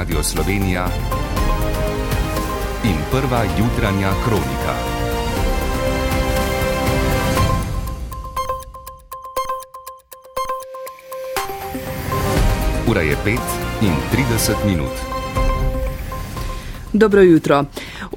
Radio Slovenija in prva jutranja kronika. Ura je 5 in 30 minut. Dobro jutro.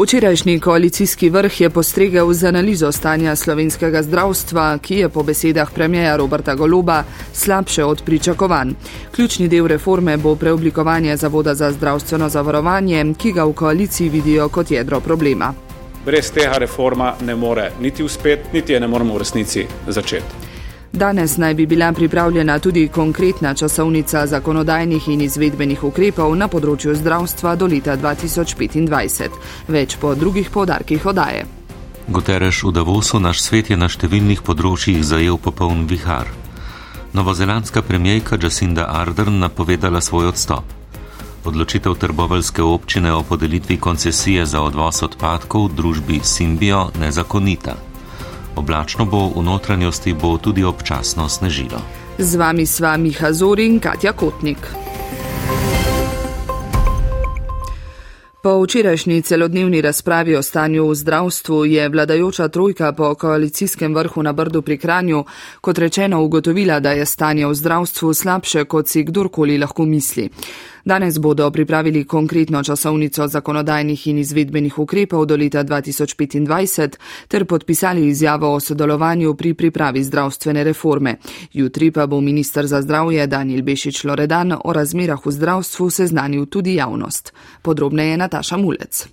Včerajšnji koalicijski vrh je postregel z analizo stanja slovenskega zdravstva, ki je po besedah premijeja Roberta Goloba slabše od pričakovanj. Ključni del reforme bo preoblikovanje Zavoda za zdravstveno zavarovanje, ki ga v koaliciji vidijo kot jedro problema. Brez tega reforma ne more niti uspeti, niti je ne moremo v resnici začeti. Danes naj bi bila pripravljena tudi konkretna časovnica zakonodajnih in izvedbenih ukrepov na področju zdravstva do leta 2025. Več po drugih podarkih odaje. Guterres v Davosu naš svet je na številnih področjih zajel popoln vihar. Novozelandska premijejka Jacinda Ardern napovedala svoj odstop. Odločitev trboveljske občine o podelitvi koncesije za odvoz odpadkov v družbi Simbio nezakonita. Oblačno bo v notranjosti, bo tudi občasno snežilo. Z vami sva Miha Zori in Katja Kotnik. Po včerajšnji celodnevni razpravi o stanju v zdravstvu je vladajoča trojka po koalicijskem vrhu na Brdu pri Kranju kot rečeno ugotovila, da je stanje v zdravstvu slabše, kot si kdorkoli lahko misli. Danes bodo pripravili konkretno časovnico zakonodajnih in izvedbenih ukrepov do leta 2025 ter podpisali izjavo o sodelovanju pri pripravi zdravstvene reforme. Jutri pa bo ministr za zdravje Daniel Bešič Loredan o razmerah v zdravstvu seznanil tudi javnost. Podrobneje Nataša Mulec.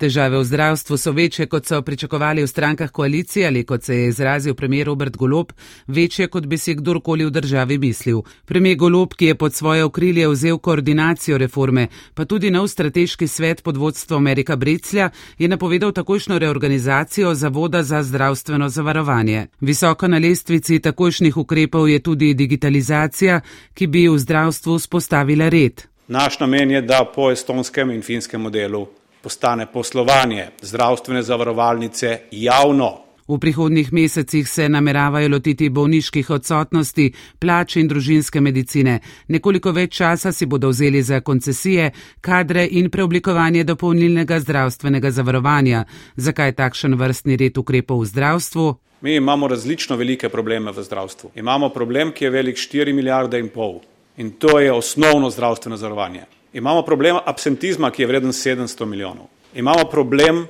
Težave v zdravstvu so večje, kot so pričakovali v strankah koalicije ali kot se je izrazil premijer Robert Golob, večje, kot bi si kdorkoli v državi mislil. Premijer Golob, ki je pod svoje okrilje vzel koordinacijo reforme, pa tudi nov strateški svet pod vodstvom Amerika Breclja, je napovedal takošno reorganizacijo Zavoda za zdravstveno zavarovanje. Visoko na lestvici takošnih ukrepov je tudi digitalizacija, ki bi v zdravstvu spostavila red. Naš namen je, da po estonskem in finskem modelu postane poslovanje zdravstvene zavarovalnice javno. V prihodnih mesecih se nameravajo lotiti bolniških odsotnosti, plač in družinske medicine. Nekoliko več časa si bodo vzeli za koncesije, kadre in preoblikovanje dopolnilnega zdravstvenega zavarovanja. Zakaj takšen vrstni red ukrepov v zdravstvu? Mi imamo različno velike probleme v zdravstvu. Imamo problem, ki je velik 4 milijarde in pol. In to je osnovno zdravstveno zavarovanje. Imamo problem absentizma, ki je vreden 700 milijonov. Imamo problem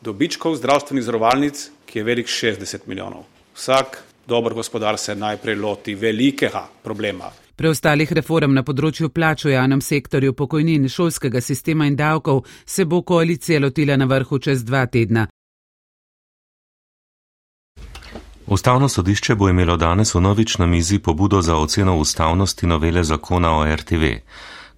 dobičkov zdravstvenih zavarovalnic, ki je velik 60 milijonov. Vsak dober gospodar se najprej loti velikega problema. Preostalih reform na področju plač v javnem sektorju, pokojnin, šolskega sistema in davkov se bo koalicija lotila na vrhu čez dva tedna. Ustavno sodišče bo imelo danes v novič na mizi pobudo za oceno ustavnosti novele zakona o RTV.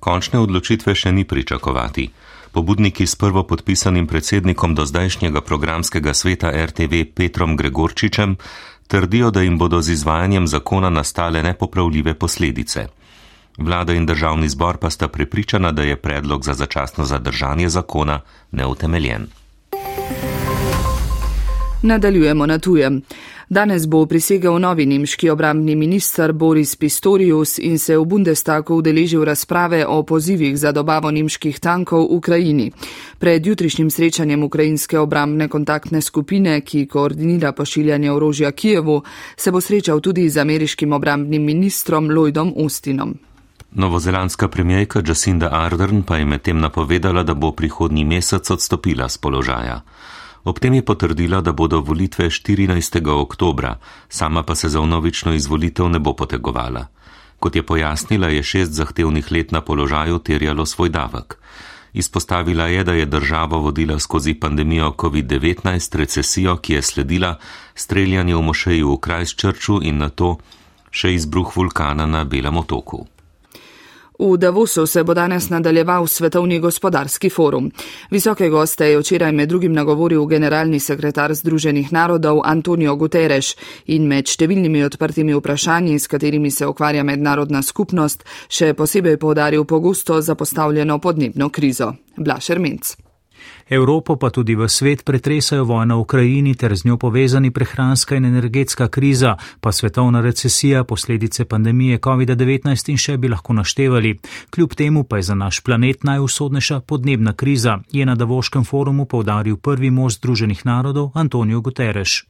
Končne odločitve še ni pričakovati. Pobudniki s prvo podpisanim predsednikom do zdajšnjega programskega sveta RTV Petrom Gregorčičem trdijo, da jim bodo z izvajanjem zakona nastale nepopravljive posledice. Vlada in državni zbor pa sta prepričana, da je predlog za začasno zadržanje zakona neutemeljen. Nadaljujemo na tujem. Danes bo prisegel novi nemški obrambni minister Boris Pistorius in se v Bundestagu udeležil razprave o pozivih za dobavo nemških tankov v Ukrajini. Pred jutrišnjim srečanjem ukrajinske obrambne kontaktne skupine, ki koordinira pošiljanje orožja Kijevu, se bo srečal tudi z ameriškim obrambnim ministrom Lloydom Austinom. Novozelandska premijejka Jacinda Ardern pa je medtem napovedala, da bo prihodnji mesec odstopila z položaja. Ob tem je potrdila, da bodo volitve 14. oktobra, sama pa se za vnovično izvolitev ne bo potegovala. Kot je pojasnila, je šest zahtevnih let na položaju terjalo svoj davek. Izpostavila je, da je državo vodila skozi pandemijo COVID-19, recesijo, ki je sledila, streljanje v mošeji v Krajščrču in na to še izbruh vulkana na Belem otoku. V Davosu se bo danes nadaljeval svetovni gospodarski forum. Visoke goste je včeraj med drugim nagovoril generalni sekretar Združenih narodov Antonio Guterres in med številnimi odprtimi vprašanji, s katerimi se ukvarja mednarodna skupnost, še posebej povdaril pogosto zapostavljeno podnebno krizo. Blašer Minc. Evropo pa tudi v svet pretresajo vojna v Ukrajini ter z njo povezani prehranska in energetska kriza, pa svetovna recesija, posledice pandemije COVID-19 in še bi lahko naštevali. Kljub temu pa je za naš planet najusodnejša podnebna kriza, je na Davoškem forumu povdaril prvi mož Združenih narodov Antonijo Guterres.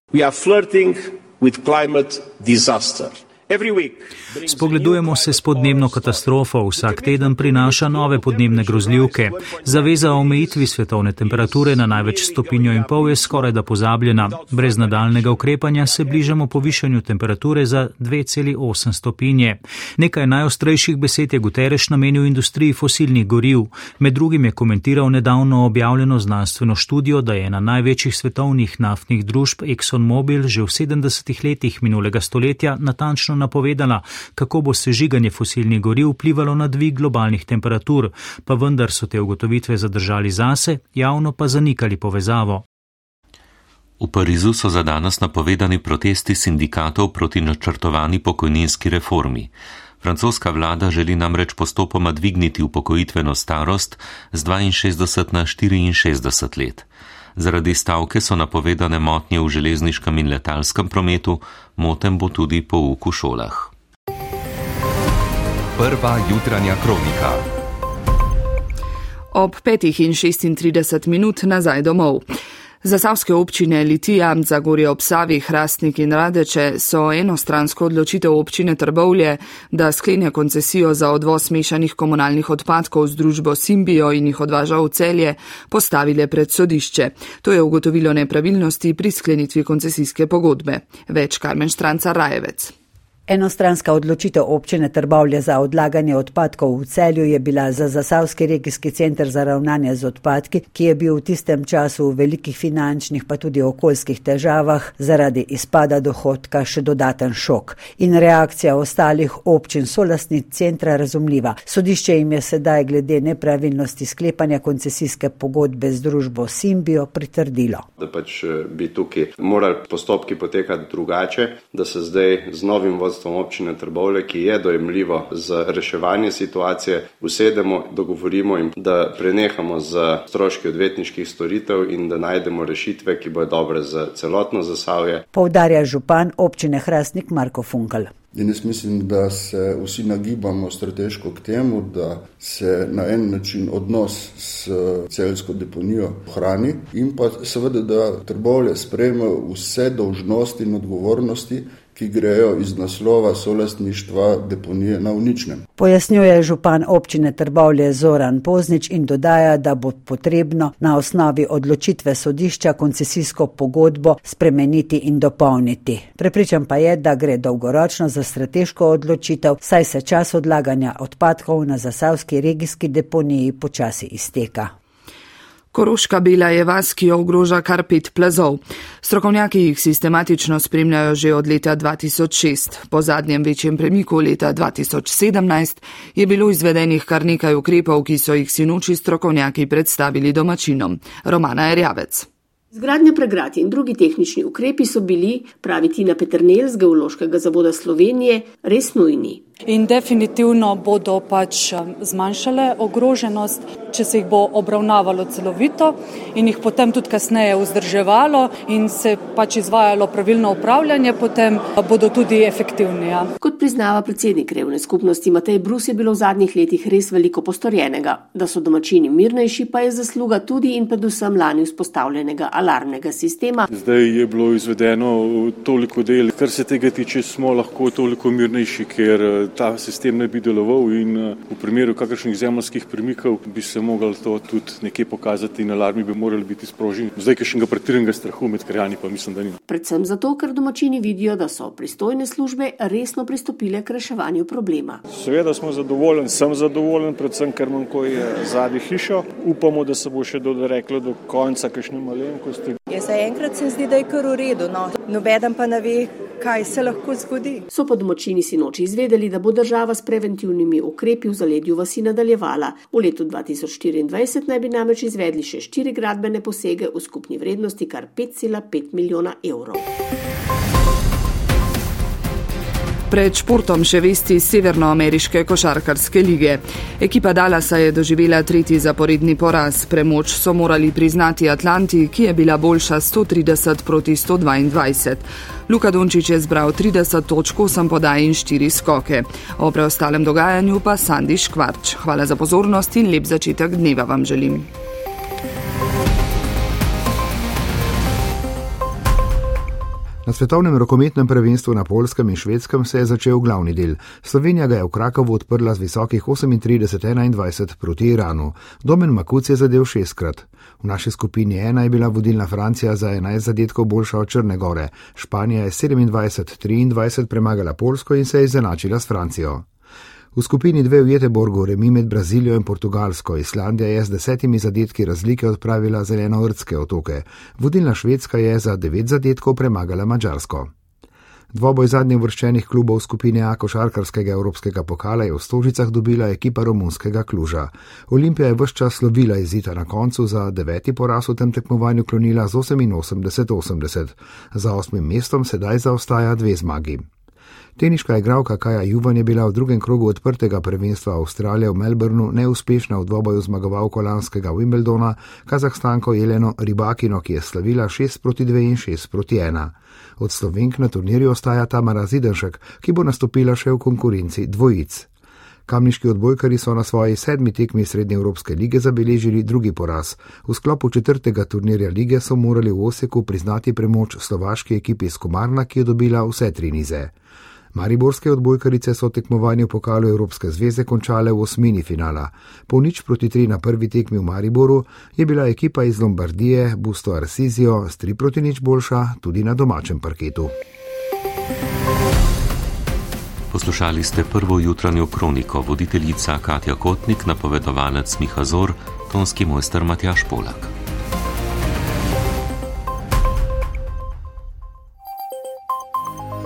Spogledujemo se s podnebno katastrofo, vsak teden prinaša nove podnebne grozljivke. Zaveza o omejitvi svetovne temperature na največ stopinjo in pol je skoraj da pozabljena. Brez nadaljnega ukrepanja se bližamo povišanju temperature za 2,8 stopinje. Nekaj najostrejših besed je Guterres namenil industriji fosilnih goriv. Med drugim je komentiral nedavno objavljeno znanstveno študijo, da je ena največjih svetovnih naftnih družb ExxonMobil že v 70 letih minulega stoletja natančno napovedala, kako bo sežiganje fosilnih goriv vplivalo na dvig globalnih temperatur, pa vendar so te ugotovitve zadržali zase, javno pa zanikali povezavo. V Parizu so za danes napovedani protesti sindikatov proti načrtovani pokojninski reformi. Francoska vlada želi namreč postopoma dvigniti upokojitveno starost z 62 na 64 let. Zaradi stavke so napovedane motnje v železniškem in letalskem prometu, moten bo tudi pouk v šolah. Prva jutranja kronika. Ob 5 in 36 minut nazaj domov. Zasavske občine Litija, Zagorje ob Savi, Hrastnik in Radeče so enostransko odločitev občine Trbovlje, da sklenja koncesijo za odvoz mešanih komunalnih odpadkov z družbo Simbijo in jih odvaža v celje, postavile pred sodišče. To je ugotovilo nepravilnosti pri sklenitvi koncesijske pogodbe. Več Karmen Štranca Rajevec. Enostranska odločitev občine Trbovlje za odlaganje odpadkov v celju je bila za Zasavski regijski center za ravnanje z odpadki, ki je bil v tistem času v velikih finančnih pa tudi okoljskih težavah zaradi izpada dohodka še dodaten šok. In reakcija ostalih občin solastnic centra razumljiva. Sodišče jim je sedaj glede nepravilnosti sklepanja koncesijske pogodbe z družbo Simbijo pritrdilo. Da pač bi tukaj morali postopki potekati drugače, da se zdaj z novim vozom vodstvom občine Trbovle, ki je dojemljivo za reševanje situacije, usedemo, dogovorimo in da prenehamo z stroški odvetniških storitev in da najdemo rešitve, ki bodo dobre za celotno zasavje. Povdarja župan občine Hrastnik Marko Funkal. In jaz mislim, da se vsi nagibamo strateško k temu, da se na en način odnos s celsko deponijo ohrani in pa seveda, da trbovle sprejme vse dolžnosti in odgovornosti, ki grejo iz naslova solastništva deponije na uničnem. Pojasnjuje župan občine Trbovlje Zoran Poznič in dodaja, da bo potrebno na osnovi odločitve sodišča koncesijsko pogodbo spremeniti in dopolniti. Prepričan pa je, da gre dolgoročno za strateško odločitev, saj se čas odlaganja odpadkov na zasavski regijski deponiji počasi izteka. Koroška bela je vas, ki jo ogroža kar pet plazov. Strokovnjaki jih sistematično spremljajo že od leta 2006. Po zadnjem večjem premiku leta 2017 je bilo izvedenih kar nekaj ukrepov, ki so jih sinoči strokovnjaki predstavili domačinom. Romana Erjavec. Zgradnja pregrad in drugi tehnični ukrepi so bili, pravi Tina Peternel z Geološkega zavoda Slovenije, res nujni. In definitivno bodo pač zmanjšale ogroženost, če se jih bo obravnavalo celovito in jih potem tudi kasneje vzdrževalo in se pač izvajalo pravilno upravljanje, potem bodo tudi efektivni. Ja. Kot priznava predsednik Revne skupnosti Matej Brus, je bilo v zadnjih letih res veliko postorjenega. Da so domačini mirnejši, pa je zasluga tudi in predvsem lani vzpostavljenega alarmnega sistema. Zdaj je bilo izvedeno toliko del, kar se tega tiče, smo lahko toliko mirnejši, ker ta sistem ne bi deloval in eh, v primeru kakršnih zemljskih premikov bi se mogli to tudi nekje pokazati in alarmi bi morali biti sproženi. Zdaj, ker še ga pretiranega strahu med krajani pa mislim, da ni. Predvsem zato, ker domačini vidijo, da so pristojne službe resno pristopile k reševanju problema. Seveda smo zadovoljni, sem zadovoljen, predvsem ker manj ko je zadnji hišo. Upamo, da se bo še doreklo do konca kakšne malenkosti. Ja, zaenkrat se zdi, da je kar v redu, no. nobeden pa ne ve, kaj se lahko zgodi. So pa domačini si noči izvedeli, da bo država s preventivnimi ukrepi v zaledju vasi nadaljevala. V letu 2024 naj bi namreč izvedli še štiri gradbene posege v skupni vrednosti kar 5,5 milijona evrov. Pred športom še vesti Severnoameriške košarkarske lige. Ekipa Dalasa je doživela tretji zaporedni poraz. Premoč so morali priznati Atlanti, ki je bila boljša 130 proti 122. Luka Dončić je zbral 30 točk, 8 podaj in 4 skoke. O preostalem dogajanju pa Sandi Škvarč. Hvala za pozornost in lep začetek dneva vam želim. Na svetovnem rokometnem prvenstvu na Polskem in Švedskem se je začel glavni del. Slovenija ga je v Krakovu odprla z visokih 38-21 proti Iranu. Domen Makuc je zadev šestkrat. V naši skupini ena je bila vodilna Francija za 11 zadetkov boljša od Črne Gore. Španija je 27-23 premagala Polsko in se je izenačila s Francijo. V skupini dve v Jeteborgu remi med Brazilijo in Portugalsko. Islandija je z desetimi zadetki razlike odpravila zeleno-rdske otoke. Vodilna Švedska je za devet zadetkov premagala Mačarsko. Dvoboj zadnjih vrščenih klubov skupine A košarkarskega evropskega pokala je v Stožicah dobila ekipa romunskega kluža. Olimpija je vse čas slovila izita na koncu za deveti poraz v tem tekmovanju klonila z 88-80. Za osmim mestom sedaj zaostaja dve zmagi. Teniška igralka Kaja Juvan je bila v drugem krogu odprtega prvenstva Avstralije v Melbournu neuspešna v dvoboju zmagovalko lanskega Wimbledona, kazahstanko Jeleno Ribakino, ki je slavila 6 proti 2 in 6 proti 1. Od slovenk na turnirju ostaja Tamara Zidenšek, ki bo nastopila še v konkurenci dvojic. Kamniški odbojkari so na svoji sedmi tekmi Srednje Evropske lige zabeležili drugi poraz. V sklopu četrtega turnirja lige so morali v Oseku priznati premoč slovaški ekipi iz Komarna, ki je dobila vse tri nize. Mariborske odbojkarice so tekmovanje v pokalu Evropske zveze končale v osmini finala. Po nič proti tri na prvi tekmi v Mariboru je bila ekipa iz Lombardije Busto Arsizio s tri proti nič boljša tudi na domačem parketu. Poslušali ste prvo jutranjo kroniko, voditeljica Katja Kotnik, napovedovalec Miha Zor, tonski mojster Matjaš Polak.